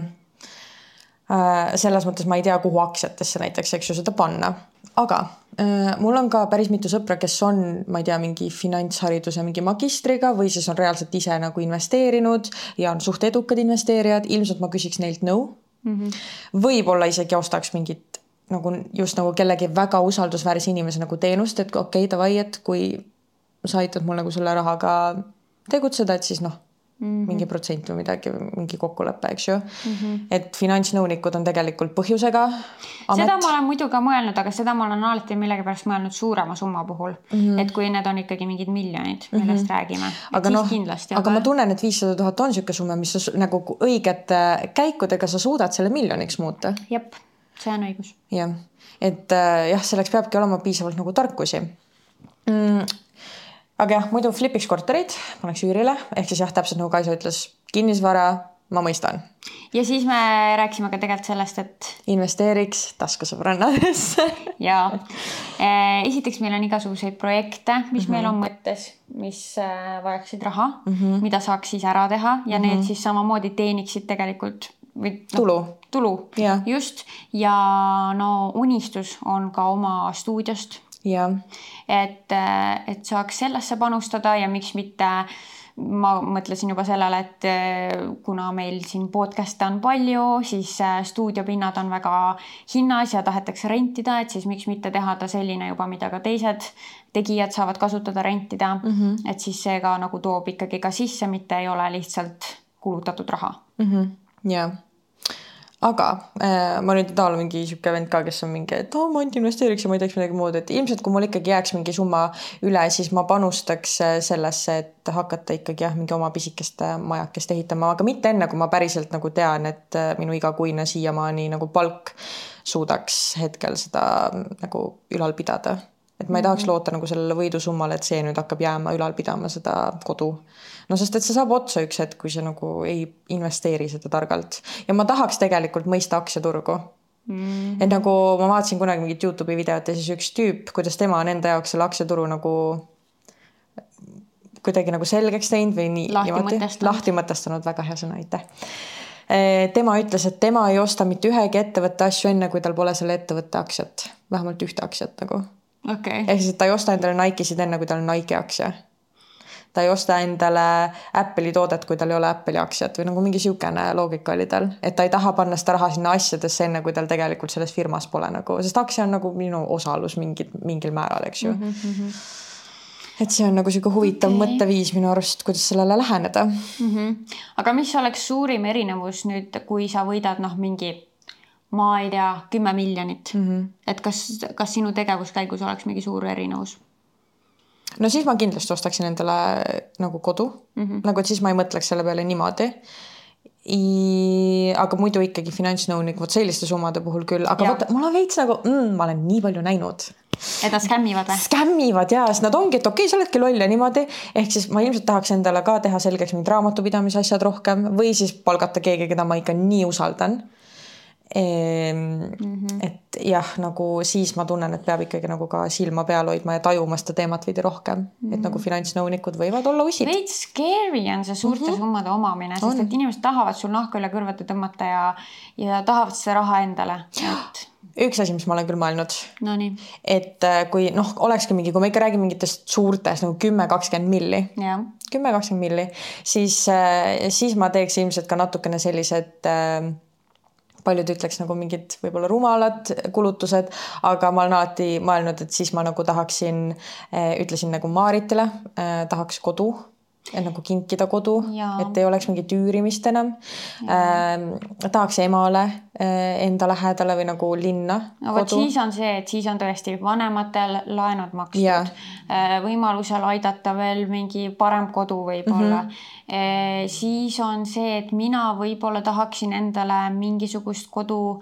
Speaker 1: äh, selles mõttes ma ei tea, kuhu aktsiatesse näiteks, eks ju, seda panna. aga äh, mul on ka päris mitu sõpra, kes on, ma ei tea, mingi finantshariduse mingi magistriga või siis on reaalselt ise nagu investeerinud ja on suht edukad investeerijad, ilmselt ma küsiks neilt nõu. Mm -hmm.. võib-olla isegi ostaks mingit nagu just nagu kellegi väga usaldusväärse inimese nagu teenust, et okei okay,, davai, et kui sa aitad mul nagu selle rahaga tegutseda, et siis noh -hmm. mingi protsent või midagi, mingi kokkulepe, eks ju mm. -hmm. et finantsnõunikud on tegelikult põhjusega.
Speaker 3: seda ma olen muidu ka mõelnud, aga seda ma olen alati millegipärast mõelnud suurema summa puhul mm. -hmm. et kui need on ikkagi mingid miljonid, millest mm -hmm. räägime.
Speaker 1: aga noh, aga ma tunnen, et viissada tuhat on niisugune summa, mis sa nagu õigete käikudega sa suudad selle miljoniks muuta.
Speaker 3: jep, see on õigus.
Speaker 1: jah, et äh, jah, selleks peabki olema piisavalt nagu tarkusi mm aga jah, muidu flipiks korterid, paneks üürile, ehk siis jah, täpselt nagu Kaisa ütles, kinnisvara, ma mõistan.
Speaker 3: ja siis me rääkisime ka tegelikult sellest, et
Speaker 1: investeeriks taskusõbrannadesse
Speaker 3: ja esiteks meil on igasuguseid projekte, mis mm -hmm. meil on mõttes, mis äh, vajaksid raha mm, -hmm. mida saaks siis ära teha. Ja mm -hmm. need siis samamoodi teeniksid tegelikult või
Speaker 1: no, tulu,
Speaker 3: tulu. Just. Ja no unistus on ka oma stuudiost et, et saaks sellesse panustada ja miks mitte ma mõtlesin juba sellele, et kuna meil siin podcast'e on palju, siis stuudiopinnad on väga hinnas ja tahetakse rentida, et siis miks mitte teha ta selline juba, mida ka teised tegijad saavad kasutada, rentida mm. -hmm. et siis see ka nagu toob ikkagi ka sisse, mitte ei ole lihtsalt kulutatud raha
Speaker 1: mm. -hmm. ja aga äh, ma nüüd ei taha olla mingi sihuke vend ka, kes on mingi, et oo oh, ma ainult investeeriks ja ma ei teeks midagi muud, et ilmselt kui mul ikkagi jääks mingi summa üle, siis ma panustaks äh, sellesse, et hakata ikkagi jah, mingi oma pisikest äh, majakest ehitama, aga mitte enne, kui ma päriselt nagu tean, et äh, minu igakuine siiamaani nagu palk suudaks hetkel seda nagu ülal pidada. Et ma ei tahaks loota nagu sellele võidusummale, et see nüüd hakkab jääma ülal pidama seda kodu no sest et see saab otsa üks hetk, kui sa nagu ei investeeri seda targalt ja ma tahaks tegelikult mõista aktsiaturgu mm. et nagu ma vaatasin kunagi mingit Youtube'i videot ja siis üks tüüp, kuidas tema on enda jaoks selle aktsiaturu nagu kuidagi nagu selgeks teinud või nii
Speaker 3: lahti mõtestanud.
Speaker 1: lahti mõtestanud, väga hea sõna, aitäh. tema ütles, et tema ei osta mitte ühegi ettevõtte asju enne, kui tal pole selle ettevõtte aktsiat, vähemalt ühte aktsiat nagu.
Speaker 3: Okay.
Speaker 1: ehk siis, et ta ei osta endale Nikesid enne, kui tal on Nike aktsia ta ei osta endale Apple'i toodet, kui tal ei ole Apple'i aktsiat või nagu mingi niisugune loogika oli tal, et ta ei taha panna seda raha sinna asjadesse, enne kui tal tegelikult selles firmas pole nagu, sest aktsia on nagu minu osalus mingi, mingil määral, eks ju mm. -hmm. et see on nagu niisugune huvitav okay. mõtteviis minu arust, kuidas sellele läheneda
Speaker 3: mm. -hmm. aga mis oleks suurim erinevus nüüd, kui sa võidad noh, mingi ma ei tea, kümme miljonit mm, -hmm. et kas, kas sinu tegevuskäigus oleks mingi suur erinevus?
Speaker 1: no siis ma kindlasti ostaksin endale nagu kodu mm, -hmm. nagu et siis ma ei mõtleks selle peale niimoodi. aga muidu ikkagi finantsnõunik, vot selliste summade puhul küll, aga vaata, mul on veits nagu mm,, ma olen nii palju näinud
Speaker 3: et nad skämmivad või?
Speaker 1: skämmivad ja siis nad ongi, et okei okay,, sa oledki loll ja niimoodi. ehk siis ma ilmselt tahaks endale ka teha selgeks mingid raamatupidamise asjad rohkem või siis palgata keegi, keda ma ikka nii usaldan. Mm
Speaker 3: Mhm.
Speaker 1: -hmm. et jah, nagu siis ma tunnen, et peab ikkagi nagu ka silma peal hoidma ja tajuma seda teemat veidi rohkem mm, -hmm. et nagu finantsnõunikud võivad olla usid.
Speaker 3: veits scary on see suurte mm -hmm. summade omamine, sest et inimesed tahavad sul nahka üle kõrvade tõmmata ja, ja tahavad seda raha endale, et
Speaker 1: üks asi, mis ma olen küll mõelnud,
Speaker 3: nonii,
Speaker 1: et äh, kui noh, olekski mingi, kui me ikka räägime mingitest suurtest nagu kümme, kakskümmend milli
Speaker 3: jah,
Speaker 1: kümme, kakskümmend milli, siis, siis ma teeks ilmselt ka natukene sellised äh, paljud ütleks nagu mingid võib-olla rumalad kulutused, aga ma olen alati mõelnud, et siis ma nagu tahaksin, ütlesin nagu Maaritile, tahaks kodu, nagu kinkida kodu, et ei oleks mingit üürimist enam. tahaks emale äh, enda lähedale või nagu linna
Speaker 3: no vot siis on see, et siis on tõesti vanematel laenud makstud yeah., võimalusel aidata veel mingi parem kodu võib-olla mm. -hmm. siis on see, et mina võib-olla tahaksin endale mingisugust kodu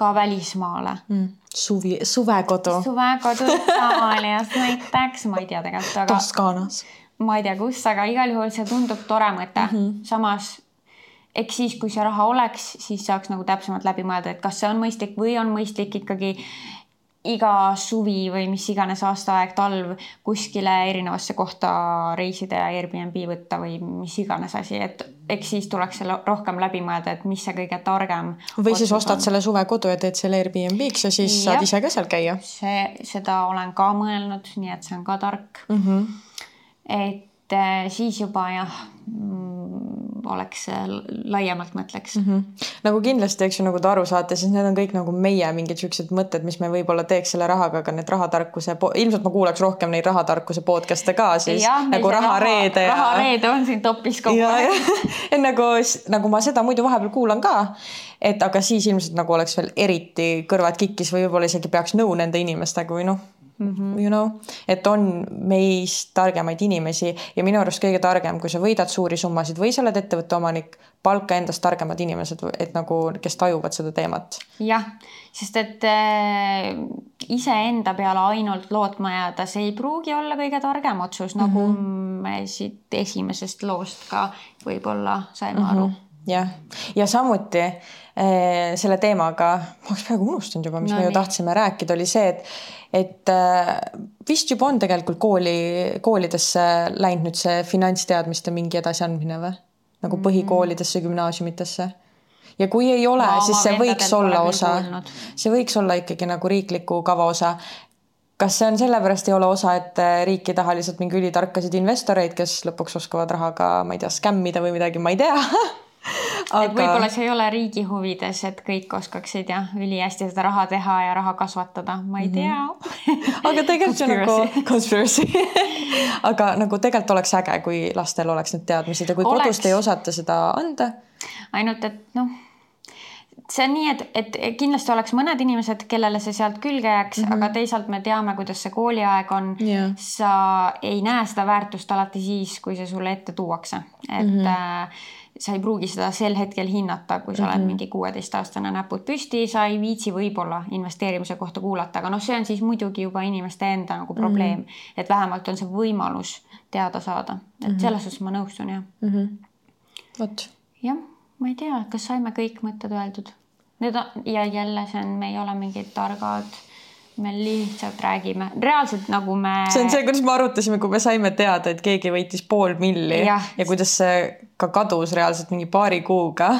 Speaker 3: ka välismaale.
Speaker 1: mm. suvi, suvekodu
Speaker 3: suvekodu Itaalias näiteks, ma ei tea tegelikult, aga
Speaker 1: Toskaanas.
Speaker 3: Ma ei tea, kus, aga igal juhul see tundub tore mõte mm. -hmm. samas eks siis, kui see raha oleks, siis saaks nagu täpsemalt läbi mõelda, et kas see on mõistlik või on mõistlik ikkagi iga suvi või mis iganes aastaaeg, talv kuskile erinevasse kohta reisida ja Airbnb võtta või mis iganes asi, et eks siis tuleks selle rohkem läbi mõelda, et mis see kõige targem.
Speaker 1: või siis ostad selle suvekodu ja teed selle Airbnb-ks ja siis
Speaker 3: Jah.
Speaker 1: saad ise ka seal käia
Speaker 3: see, seda olen ka mõelnud, nii et see on ka tark
Speaker 1: mm. -hmm.
Speaker 3: Et äh, siis juba jah mm,, oleks äh, laiemalt mõtleks mm.
Speaker 1: Mm -hmm. nagu kindlasti, eks ju, nagu te aru saate, siis need on kõik nagu meie mingid siuksed mõtted, mis me võib-olla teeks selle rahaga, aga need rahatarkuse, ilmselt ma kuulaks rohkem neid rahatarkuse podcast'e ka siis
Speaker 3: jah,
Speaker 1: nagu rahareede ja.
Speaker 3: rahareede on siin topis kogu
Speaker 1: ja,
Speaker 3: aeg
Speaker 1: ja nagu, nagu ma seda muidu vahepeal kuulan ka, et aga siis ilmselt nagu oleks veel eriti kõrvad kikkis või võib-olla isegi peaks nõu nende inimestega või noh mm -hmm. you know, et on meist targemaid inimesi ja minu arust kõige targem, kui sa võidad suuri summasid või sa oled ettevõtte omanik, palka endast targemad inimesed, et nagu, kes tajuvad seda teemat.
Speaker 3: jah, sest et äh, iseenda peale ainult lootma jääda, see ei pruugi olla kõige targem otsus, nagu mm -hmm. me siit esimesest loost ka võib-olla saime mm -hmm. aru.
Speaker 1: jah, ja samuti eh, selle teemaga, ma oleks peaaegu unustanud juba, mis no, me ju tahtsime rääkida, oli see, et et eh, vist juba on tegelikult kooli, koolidesse läinud nüüd see finantsteadmiste mingi edasiandmine või? nagu põhikoolidesse, gümnaasiumitesse. ja kui ei ole siis see võiks olla osa see võiks olla ikkagi nagu riikliku kava osa kas see on sellepärast ei ole osa, et eh, riik ei taha lihtsalt mingi ülitarkasid investoreid, kes lõpuks oskavad rahaga, ma ei tea, skämmida või midagi, ma ei tea.
Speaker 3: et võib-olla see ei ole riigi huvides, et kõik oskaksid jah, ülihästi seda raha teha ja raha kasvatada, ma ei tea
Speaker 1: aga tegelikult see on nagu
Speaker 3: Conspiracy.
Speaker 1: aga nagu tegelikult oleks äge, kui lastel oleks need teadmised ja kui
Speaker 3: Oleks.
Speaker 1: kodust ei osata seda anda.
Speaker 3: ainult et noh, see on nii, et, et kindlasti oleks mõned inimesed, kellele see sealt külge jääks mm, -hmm. aga teisalt me teame, kuidas see kooliaeg on
Speaker 1: Jah.
Speaker 3: sa ei näe seda väärtust alati siis, kui see sulle ette tuuakse, et mm -hmm. Sa ei pruugi seda sel hetkel hinnata, kui sa mm -hmm. oled mingi kuueteistaastane näpud püsti, sa ei viitsi võib-olla investeerimise kohta kuulata, aga noh, see on siis muidugi juba inimeste enda nagu probleem mm, -hmm. et vähemalt on see võimalus teada saada, et selles suhtes ma nõustun jah
Speaker 1: vot.
Speaker 3: jah, ma ei tea, kas saime kõik mõtted öeldud. Need on ja jälle see on, me ei ole mingid targad. Me lihtsalt räägime, reaalselt nagu me.
Speaker 1: see on see, kuidas me arutasime, kui me saime teada, et keegi võitis pool milli ja, ja kuidas see ka kadus reaalselt mingi paari kuuga.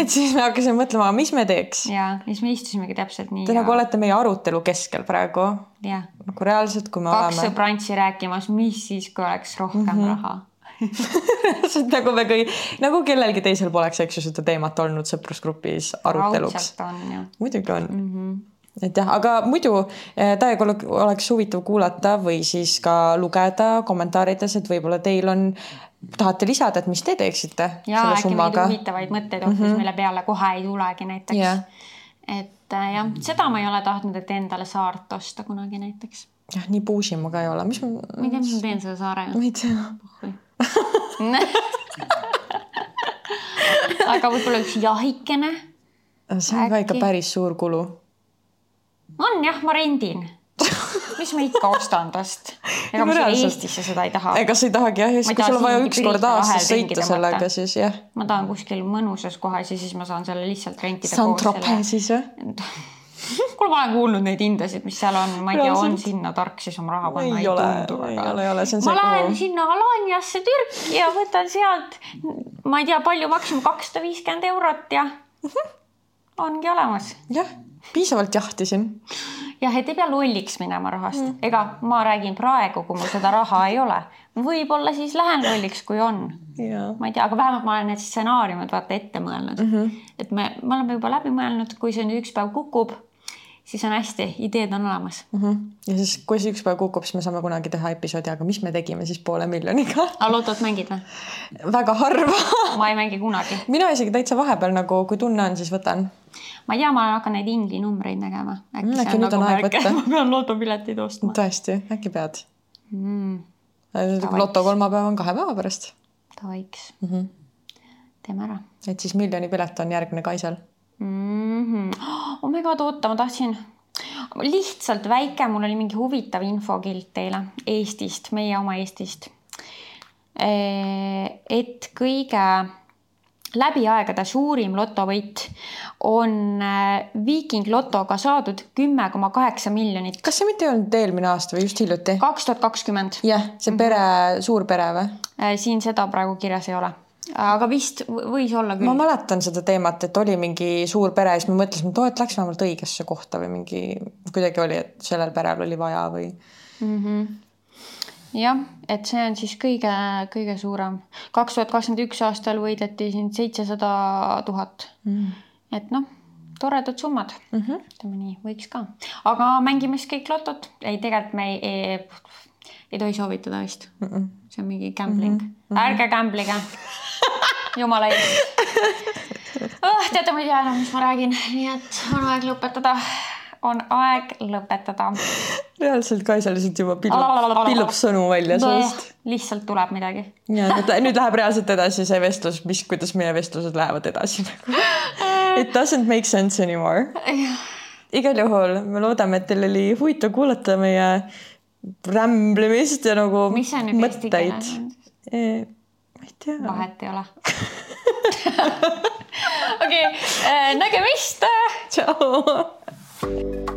Speaker 1: Et siis me hakkasime mõtlema, mis me teeks.
Speaker 3: ja siis me istusimegi täpselt nii.
Speaker 1: Te nagu olete meie arutelu keskel praegu. nagu reaalselt, kui me
Speaker 3: kaks
Speaker 1: oleme.
Speaker 3: sõbrantsi rääkimas, mis siis, kui oleks rohkem mm. -hmm. raha.
Speaker 1: reaalselt nagu me kõik, nagu kellelgi teisel poleks, eks ju, seda teemat olnud sõprusgrupis aruteluks. muidugi on mm. -hmm. jah, aga muidu eh, täiega ole- oleks huvitav kuulata või siis ka lugeda kommentaarides, et võib-olla teil on, tahate lisada, et mis te teeksite
Speaker 3: ja äkki
Speaker 1: summaga.
Speaker 3: huvitavaid mõtteid hoopis mm, -hmm. mille peale kohe ei tulegi näiteks
Speaker 1: Jah.
Speaker 3: et äh, jah, seda ma ei ole tahtnud, et endale saart osta kunagi näiteks.
Speaker 1: jah, nii puusi ma ka ei ole, mis ma,
Speaker 3: ma ei tea, mis ma teen selle saarega
Speaker 1: ma ei tea.
Speaker 3: aga võib-olla üks jahikene
Speaker 1: see on ka ikka
Speaker 3: Äkki?
Speaker 1: päris suur kulu.
Speaker 3: On jah, ma rendin. mis ma ikka ostan tast? ega ma siia. Eestisse seda ei taha.
Speaker 1: ega sa ei tahagi jah, ja siis kui sul on vaja üks kord aastas sõita sellega, siis jah.
Speaker 3: ma tahan kuskil mõnusas kohas ja siis ma saan selle lihtsalt rentida.
Speaker 1: Saint-Tropez'is või?
Speaker 3: kuule, ma olen kuulnud neid hindasid, mis seal on, ma ei tea, on sinna tark siis oma raha panna,
Speaker 1: ei
Speaker 3: tundu
Speaker 1: ei
Speaker 3: väga. ma lähen
Speaker 1: kulu.
Speaker 3: sinna Alaniasse Türki ja võtan sealt, ma ei tea, palju maksimum kakssada viiskümmend eurot ja ongi olemas.
Speaker 1: jah, piisavalt jahtisin.
Speaker 3: jah, et ei pea lolliks minema rahast mm., ega ma räägin praegu, kui mul seda raha ei ole, võib-olla siis lähen lolliks, kui on
Speaker 1: jaa.
Speaker 3: ma ei tea, aga vähemalt ma olen need stsenaariumid vaata ette mõelnud mm. -hmm. et me, me oleme juba läbi mõelnud, kui see nüüd üks päev kukub, siis on hästi, ideed on olemas.
Speaker 1: ja siis, kui see üks päev kukub, siis me saame kunagi teha episoodi, aga mis me tegime siis poole miljoniga?
Speaker 3: aga lotot mängid või?
Speaker 1: väga harva.
Speaker 3: ma ei mängi kunagi.
Speaker 1: mina isegi täitsa vahepeal nagu, kui tunne on, siis võtan.
Speaker 3: Ma ei tea, ma hakkan neid ingli numbreid nägema. äkki
Speaker 1: Mm, äkki
Speaker 3: on
Speaker 1: nüüd
Speaker 3: nagu
Speaker 1: on aeg võtta.
Speaker 3: ma pean lotopiletid ostma
Speaker 1: tõesti, äkki pead
Speaker 3: mm,.
Speaker 1: mm.? loto kolmapäev on kahe päeva pärast.
Speaker 3: Davaiks
Speaker 1: mm. -hmm.
Speaker 3: teeme ära
Speaker 1: et siis miljoni pilet on järgmine Kaisel.
Speaker 3: mm. -hmm. oh my god, oota, ma tahtsin lihtsalt väike, mul oli mingi huvitav infokild teile Eestist, meie oma Eestist. et kõige läbi aegade suurim lotovõit on äh, Viiking Lotoga saadud kümme koma kaheksa miljonit
Speaker 1: kas see mitte ei olnud eelmine aasta või just hiljuti?
Speaker 3: kaks tuhat kakskümmend.
Speaker 1: jah, see pere, suur pere või?
Speaker 3: Äh, siin seda praegu kirjas ei ole, aga vist võis olla
Speaker 1: ma
Speaker 3: küll.
Speaker 1: mäletan seda teemat, et oli mingi suur pere ja siis me mõtlesime, et oo, et läks vähemalt õigesse kohta või mingi, kuidagi oli, et sellel perel oli vaja või.
Speaker 3: jah, et see on siis kõige-kõige suurem. kaks tuhat kakskümmend üks aastal võideti siin seitsesada tuhat. et noh, toredad summad mm, -hmm. ütleme nii, võiks ka. aga mängime siis kõik lotot. ei, tegelikult me ei, ei, ei tohi soovitada vist mm. -mm. see on mingi gambling mm. -hmm. ärge gamblige. jumala eest oh,. teate, ma ei tea enam, mis ma räägin, nii et on aeg lõpetada. On aeg lõpetada.
Speaker 1: reaalselt Kaisel lihtsalt juba pillub, pillub sõnu välja suust.
Speaker 3: lihtsalt tuleb midagi.
Speaker 1: ja nüüd, nüüd läheb reaalselt edasi see vestlus, mis, kuidas meie vestlused lähevad edasi nagu. It doesn't make sense anymore. igal juhul me loodame, et teil oli huvitav kuulata meie rämblemist ja nagu mõtteid. ma ei tea.
Speaker 3: vahet ei ole. okei, nägemist
Speaker 1: tšau. you